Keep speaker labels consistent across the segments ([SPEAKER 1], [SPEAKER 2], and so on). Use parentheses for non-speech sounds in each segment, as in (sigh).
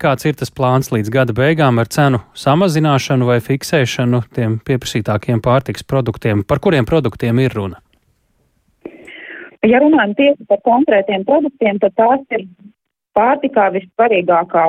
[SPEAKER 1] Kāds ir tas plāns līdz gada beigām ar cenu samazināšanu vai fiksēšanu tiem pieprasītākiem pārtiks produktiem? Par kuriem produktiem ir runa?
[SPEAKER 2] Ja runājam tieši par konkrētiem produktiem, tad tās ir pārtikā vissvarīgākā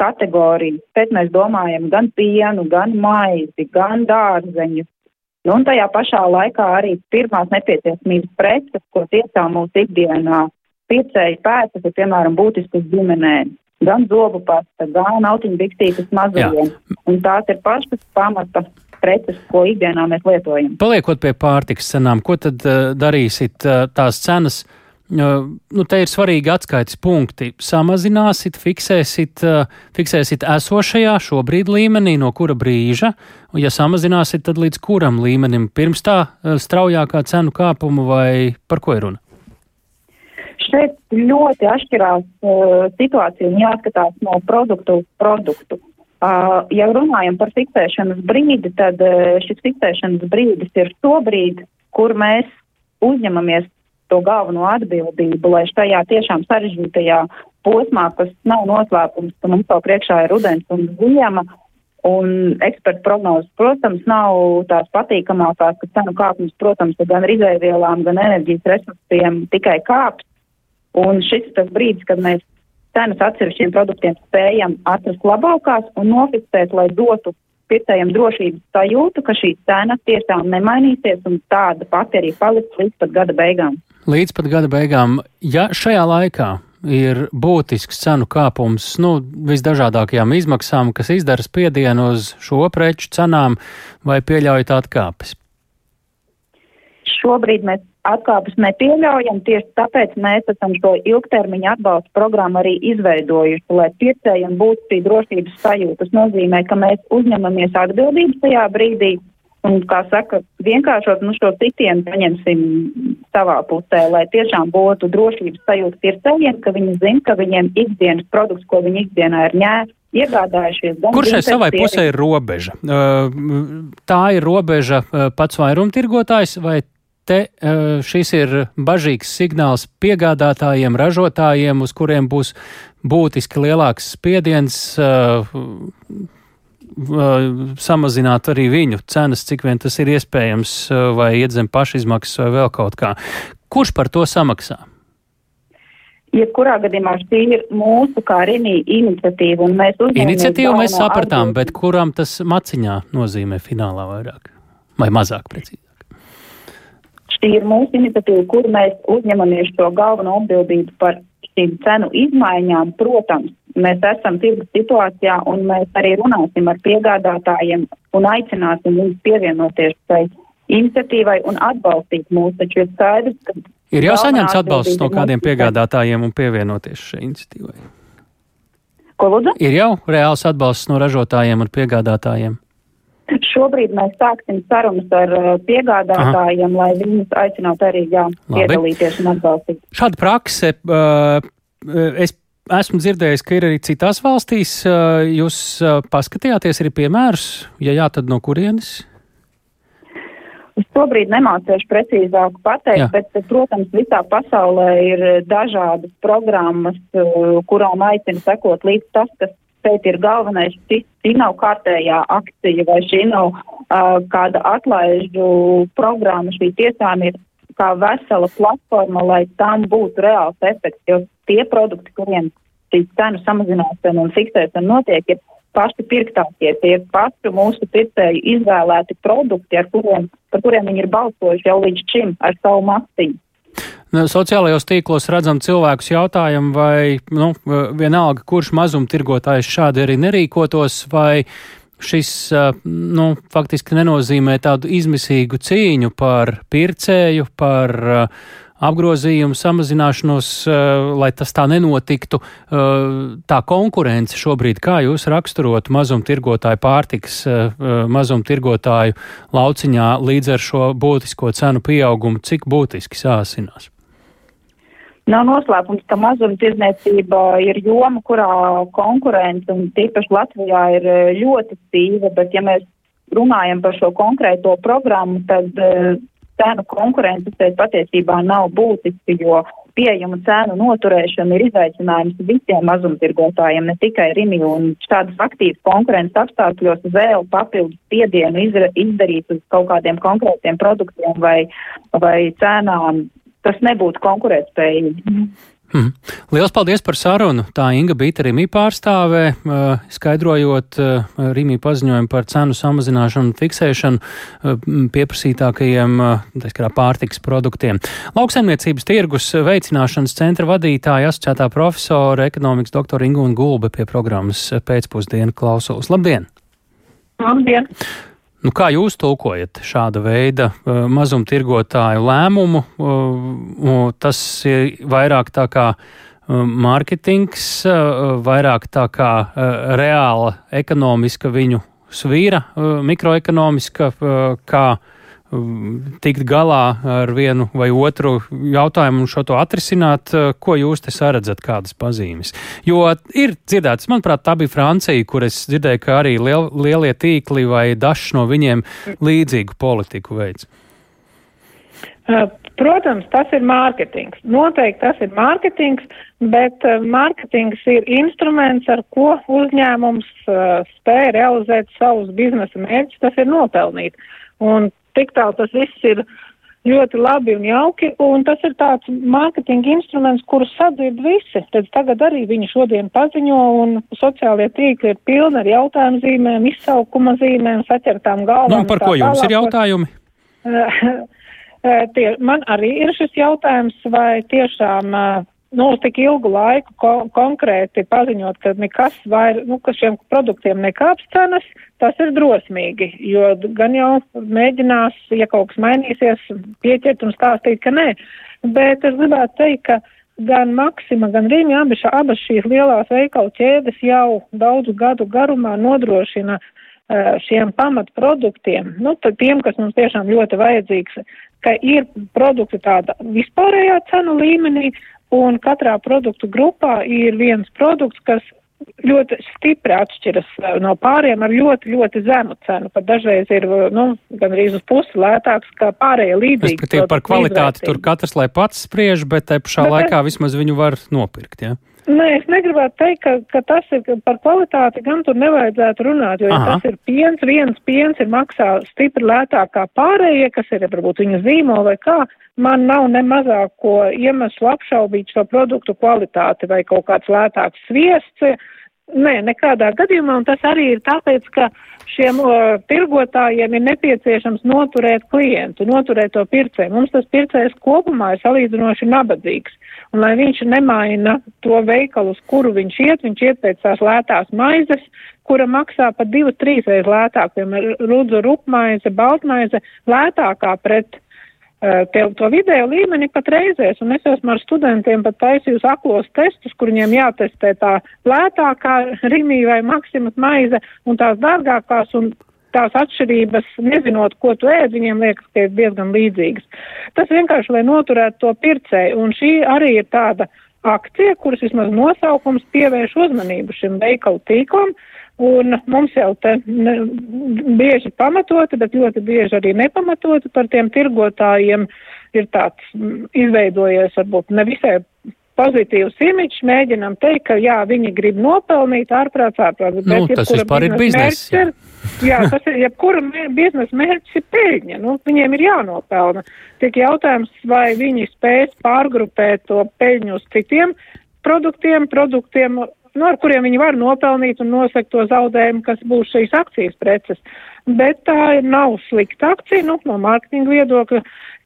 [SPEAKER 2] kategorija. Pēc mēs domājam gan pienu, gan maizi, gan dārzeņu. Nu, un tajā pašā laikā arī pirmās nepieciešamības preces, ko tiešām mūsu ikdienā piecēji pētas, ir piemēram būtiskas ģimenēm gan zobu pasta, gan autiņu bikstītes mazajiem. Un tās ir pašas pamata preces, ko ikdienā mēs lietojam.
[SPEAKER 1] Paliekot pie pārtiks cenām, ko tad uh, darīsit uh, tās cenas? Uh, nu, te ir svarīgi atskaites punkti. Samazināsit, fiksēsit, uh, fiksēsit esošajā šobrīd līmenī, no kura brīža, un ja samazināsit, tad līdz kuram līmenim? Pirms tā uh, straujākā cenu kāpuma vai par ko ir runa?
[SPEAKER 2] Šeit ļoti atšķirās uh, situācija un jāskatās no produktu uz produktu. Uh, ja runājam par fiksēšanas brīdi, tad uh, šis fiksēšanas brīdis ir to brīdi, kur mēs uzņemamies to galveno atbildību, lai šajā tiešām sarežģītajā posmā, kas nav noslēpums, ka mums vēl priekšā ir rudens un ziema, un ekspertu prognozes, protams, nav tās patīkamākās, ka cenu kāpums, protams, gan izēvielām, gan enerģijas resursiem tikai kāps. Un šis ir tas brīdis, kad mēs cenas atsevišķiem produktiem spējam atrast labākās un nofiksēt, lai dotu pircējiem drošības sajūtu, ka šī cena tiešām nemainīsies un tāda pati arī paliks līdz pat gada beigām.
[SPEAKER 1] Līdz pat gada beigām, ja šajā laikā ir būtisks cenu kāpums, nu, visdažādākajām izmaksām, kas izdara spiedienu uz šo preču cenām, vai pieļaujat atkāpes?
[SPEAKER 2] Šobrīd mēs atkāpes nepieļaujam, tieši tāpēc mēs esam šo ilgtermiņa atbalsta programmu arī izveidojuši, lai pircējiem būtu šī drošības sajūta. Tas nozīmē, ka mēs uzņemamies atbildības tajā brīdī un, kā saka, vienkāršot nu, šo sitienu paņemsim savā pusē, lai tiešām būtu drošības sajūta pircējiem, ka viņi zina, ka viņiem ikdienas produkts, ko viņi ikdienā ir ņēmuši, iegādājušies.
[SPEAKER 1] Kur šai savai pusē ir robeža? Tā ir robeža pats vairumtirgotājs vai te šis ir bažīgs signāls piegādātājiem, ražotājiem, uz kuriem būs būtiski lielāks spiediens samazināt arī viņu cenas, cik vien tas ir iespējams, vai iet zem pašizmaksas vai vēl kaut kā. Kurš par to samaksā?
[SPEAKER 2] Jebkurā gadījumā šī ir mūsu kā Renī iniciatīva, un mēs.
[SPEAKER 1] Iniciatīvu mēs sapratām, bet kuram tas maciņā nozīmē finālā vairāk vai mazāk precīzi?
[SPEAKER 2] Šī ir mūsu iniciatīva, kur mēs uzņemamies šo galveno atbildību par šīm cenu izmaiņām. Protams, mēs esam tirgus situācijā un mēs arī runāsim ar piegādātājiem un aicināsim viņus pievienoties šai iniciatīvai un atbalstīt mūs. Taču ir skaidrs, ka.
[SPEAKER 1] Ir jau saņemts atbalsts no kādiem piegādātājiem un pievienoties šai iniciatīvai.
[SPEAKER 2] Ko lūdzu?
[SPEAKER 1] Ir jau reāls atbalsts no ražotājiem un piegādātājiem.
[SPEAKER 2] Šobrīd mēs sāksim sarunas ar uh, piegādātājiem, Aha. lai viņus aicinātu arī jā, piedalīties un atbalstīt.
[SPEAKER 1] Šāda prakse, uh, es esmu dzirdējis, ka ir arī citās valstīs. Uh, jūs paskatījāties arī piemērus, ja jā, tad no kurienes?
[SPEAKER 2] Es šobrīd nemācīšu precīzāk pateikt, Jā. bet, protams, visā pasaulē ir dažādas programmas, kurām aicina sekot līdz tas, kas šeit ir galvenais, šī, nav kārtējā akcija vai šī nav uh, kāda atlaižu programma, šī tiešām ir kā vesela platforma, lai tam būtu reāls efekts, jo tie produkti, kuriem šī cenu samazināšana un fiksēšana notiek, ir paši pirktākie, tie ir paši mūsu pircēju izvēlēti produkti, kuriem, par kuriem viņi ir balsojuši jau līdz šim ar savu masiņu.
[SPEAKER 1] Nu, sociālajos tīklos redzam cilvēkus jautājumu, vai nu, vienalga, kurš mazumtirgotājs šādi arī nerīkotos, vai šis nu, faktiski nenozīmē tādu izmisīgu cīņu par pircēju, par apgrozījumu samazināšanos, lai tas tā nenotiktu. Tā konkurence šobrīd, kā jūs raksturot mazumtirgotāju pārtiks, mazumtirgotāju lauciņā līdz ar šo būtisko cenu pieaugumu, cik būtiski sāsinās?
[SPEAKER 2] Nav noslēpums, ka mazumtirdzniecība ir joma, kurā konkurence un tīpaši Latvijā ir e, ļoti stīva, bet ja mēs runājam par šo konkrēto programmu, tad uh, cenu konkurence šeit patiesībā nav būtiski, jo pieejama cēnu noturēšana ir izaicinājums visiem mazumtirgotājiem, ne tikai Rimi, un šādas aktīvas konkurences apstākļos vēl papildus spiedienu izdarīt uz kaut kādiem konkrētiem produktiem vai, vai cēnām, tas nebūtu konkurētspējīgi.
[SPEAKER 1] Hmm. Lielas paldies par sarunu. Tā Inga Bīta Rīmī pārstāvē, uh, skaidrojot uh, Rīmī paziņojumu par cenu samazināšanu un fiksēšanu uh, pieprasītākajiem pārtiks produktiem. Lauksaimniecības tirgus veicināšanas centra vadītāja asociētā profesora ekonomikas doktora Inga un Gulbe pie programmas pēcpusdienu klausos. Labdien!
[SPEAKER 2] Labdien!
[SPEAKER 1] Nu, kā jūs tulkojat šāda veida uh, mazumtirgotāju lēmumu? Uh, tas ir vairāk tā kā uh, mārketings, vairāk tā kā reāla ekonomiska viņu svīra, mikroekonomiska, kā tikt galā ar vienu vai otru jautājumu un šo to atrisināt, uh, ko jūs te saredzat, kādas pazīmes. Jo ir dzirdēts, manuprāt, tā bija Francija, kur es dzirdēju, ka arī liel, lielie tīkli vai dažs no viņiem līdzīgu politiku veids.
[SPEAKER 3] Uh, protams, tas ir mārketings. Noteikti tas ir mārketings, bet uh, mārketings ir instruments, ar ko uzņēmums spēj realizēt savus biznesa mērķus, tas ir nopelnīt. Un tik tālu tas viss ir ļoti labi un jauki, un tas ir tāds mārketinga instruments, kurus sadzird visi. Tad tagad arī viņi šodien paziņo, un sociālie tīkli ir pilni ar jautājumu zīmēm, izsaukuma zīmēm, saķertām galvām.
[SPEAKER 1] Nu, par ko jums tālāk. ir jautājumi? (laughs)
[SPEAKER 3] Tie, man arī ir šis jautājums, vai tiešām uh, nu, uz tik ilgu laiku ko konkrēti paziņot, ka nekas vair, nu, ka šiem produktiem nekāps cenas, tas ir drosmīgi, jo gan jau mēģinās, ja kaut kas mainīsies, pieķert un stāstīt, ka nē. Bet es gribētu teikt, ka gan Maksima, gan Rīmi, šā, abas šīs lielās veikalu ķēdes jau daudzu gadu garumā nodrošina šiem pamatproduktiem, nu, tiem, kas mums tiešām ļoti vajadzīgs, ka ir produkti tāda vispārējā cenu līmenī, un katrā produktu grupā ir viens produkts, kas ļoti stipri atšķiras uh, no pāriem ar ļoti, ļoti zemu cenu. Pat dažreiz ir, uh, nu, gan arī uz pusi lētāks kā pārējie līdzīgi.
[SPEAKER 1] Respektīvi par kvalitāti tur katrs lai pats spriež, bet te pašā bet laikā es... vismaz viņu var nopirkt, jā? Ja?
[SPEAKER 3] Nē, es negribētu teikt, ka, ka tas ir par kvalitāti, gan tur nevajadzētu runāt, jo ja tas ir piens, viens piens ir maksā stipri lētāk kā pārējie, kas ir varbūt viņa zīmola vai kā, man nav ne mazāko iemeslu apšaubīt šo produktu kvalitāti vai kaut kāds lētāks sviests. Nē, nekādā gadījumā, un tas arī ir tāpēc, ka šiem uh, tirgotājiem ir nepieciešams noturēt klientu, noturēt to pircēju. Mums tas pircējs kopumā ir salīdzinoši nabadzīgs. Un lai viņš nemaina to veikalu, uz kuru viņš iet, viņš iet pēc tās lētās maizes, kura maksā pat divas, trīs reizes lētāk, piemēram, rudzu rupmaize, baltmaize, lētākā pret tev to vidējo līmeni pat reizēs. Un es esmu ar studentiem pat taisījusi aklos testus, kur viņiem jātestē tā lētākā rimī vai maksimas maize un tās dārgākās. Un tās atšķirības, nezinot, ko tu ēd, viņiem liekas, ka ir diezgan līdzīgas. Tas vienkārši, lai noturētu to pircēju, un šī arī ir tāda akcija, kuras vismaz nosaukums pievērš uzmanību šim veikalu tīklam, un mums jau te bieži pamatoti, bet ļoti bieži arī nepamatoti par tiem tirgotājiem ir tāds izveidojies varbūt nevisai pozitīvs imidžs, mēģinam teikt, ka jā, viņi grib nopelnīt ārprāts, ārprāts.
[SPEAKER 1] Nu, tas vispār ir bizness.
[SPEAKER 3] Ir, jā, tas ir, jebkura biznesa mērķis ir peļņa, nu, viņiem ir jānopelna. Tik jautājums, vai viņi spēs pārgrupēt to peļņu uz citiem produktiem, produktiem, nu, ar kuriem viņi var nopelnīt un nosekt to zaudējumu, kas būs šīs akcijas preces. Bet tā nav slikta akcija, nu, no mārketinga viedokļa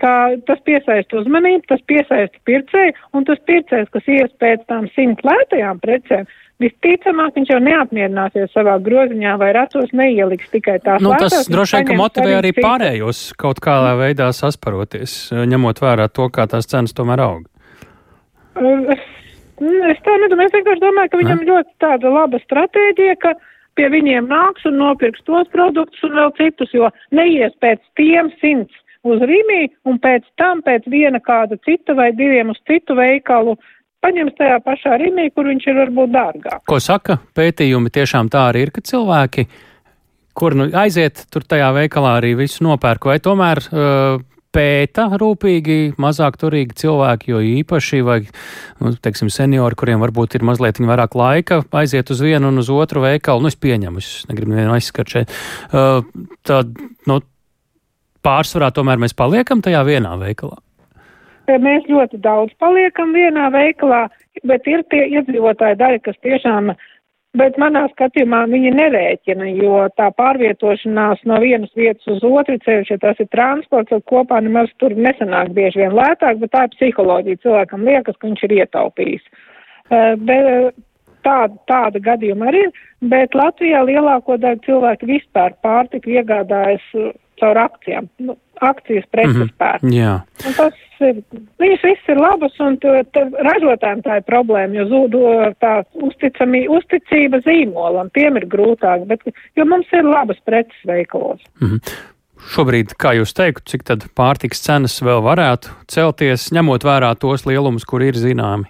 [SPEAKER 3] ka tas piesaista uzmanību, tas piesaista pircēju, un tas pircējs, kas ies pēc tām simt lētajām precēm, visticamāk viņš jau neapmierināsies savā groziņā vai ratos neieliks tikai tās
[SPEAKER 1] nu, lētās. Tas droši vien, ka motivē arī citu. pārējos kaut kādā veidā sasparoties, ņemot vērā to, kā tās cenas tomēr aug.
[SPEAKER 3] Es, es tā nedomāju, es vienkārši domāju, ka viņam ne? ļoti tāda laba stratēģija, ka pie viņiem nāks un nopirks tos produktus un vēl citus, jo neies pēc tiem simts uz Rīmī un pēc tam pēc viena kāda cita vai diviem uz citu veikalu paņems tajā pašā Rīmī, kur viņš ir varbūt dārgāk.
[SPEAKER 1] Ko saka pētījumi? Tiešām tā arī ir, ka cilvēki, kur nu aiziet tur tajā veikalā arī visu nopērk, vai tomēr uh, pēta rūpīgi mazāk turīgi cilvēki, jo īpaši, vai, nu, teiksim, seniori, kuriem varbūt ir mazliet vairāk laika, aiziet uz vienu un uz otru veikalu, nu, es pieņemu, es negribu nevienu aizskart šeit. Uh, tad, nu, pārsvarā tomēr mēs paliekam tajā vienā veikalā.
[SPEAKER 3] Mēs ļoti daudz paliekam vienā veikalā, bet ir tie iedzīvotāji daļa, kas tiešām uh, Bet manā skatījumā viņi nerēķina, jo tā pārvietošanās no vienas vietas uz otru ceļu, ja tas ir transports, tad kopā nemaz tur nesanāk bieži vien lētāk, bet tā ir psiholoģija. Cilvēkam liekas, ka viņš ir ietaupījis. Uh, bet, tāda, tāda gadījuma arī ir, bet Latvijā lielāko daļu cilvēku vispār pārtika iegādājas caur akcijām. Nu, akcijas preces mm -hmm. pērk.
[SPEAKER 1] Jā.
[SPEAKER 3] Un tas ir, viņas viss ir labas, un ražotājiem tā ir problēma, jo zūd tā uzticamī, uzticība zīmolam, tiem ir grūtāk, bet, jo mums ir labas preces veikalos.
[SPEAKER 1] Mm -hmm. Šobrīd, kā jūs teiktu, cik tad pārtiks cenas vēl varētu celties, ņemot vērā tos lielumus, kur ir zināmi?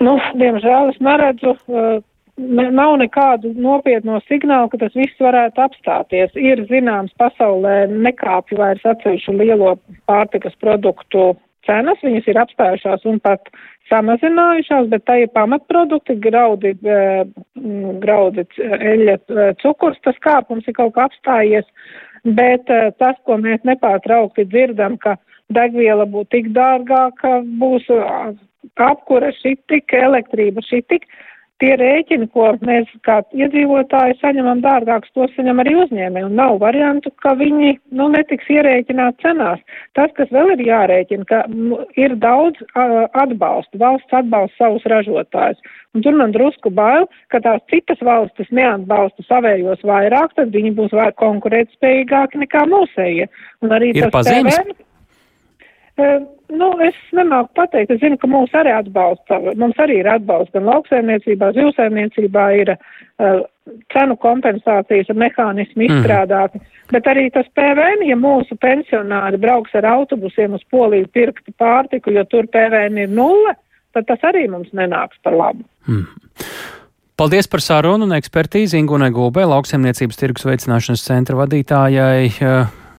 [SPEAKER 3] Nu, diemžēl es neredzu, uh, nav nekādu nopietno signālu, ka tas viss varētu apstāties. Ir zināms, pasaulē nekāpj vairs atsevišķu lielo pārtikas produktu cenas, viņas ir apstājušās un pat samazinājušās, bet tā ir pamatprodukti, graudi, eh, graudi eļļa, eh, cukurs, tas kāpums ir kaut kā apstājies, bet eh, tas, ko mēs nepārtraukti dzirdam, ka degviela būs tik dārgāka, būs apkura šī tik, elektrība šī tik, tie rēķini, ko mēs kā iedzīvotāji saņemam dārgāks, tos saņem arī uzņēmēji, un nav variantu, ka viņi, nu, netiks ierēķināt cenās. Tas, kas vēl ir jārēķina, ka ir daudz uh, atbalstu, valsts atbalsta savus ražotājus, un tur man drusku bail, ka tās citas valstis neatbalsta savējos vairāk, tad viņi būs vairāk konkurētspējīgāki nekā mūsējie. Un arī
[SPEAKER 1] ir
[SPEAKER 3] tas
[SPEAKER 1] pazīmes?
[SPEAKER 3] PVN, uh, Nu, es nemāku pateikt. Es zinu, ka mūs arī atbalsta. Mums arī ir atbalsts gan lauksaimniecībā, zivsaimniecībā ir uh, cenu kompensācijas mehānismi mhm. izstrādāti. Mm. Bet arī tas PVN, ja mūsu pensionāri brauks ar autobusiem uz Poliju pirkt pārtiku, jo tur PVN ir nulle, tad tas arī mums nenāks par labu.
[SPEAKER 1] Mm. Paldies par sarunu un ekspertīzi Ingūnai Gulbē, lauksaimniecības tirgus veicināšanas centra vadītājai.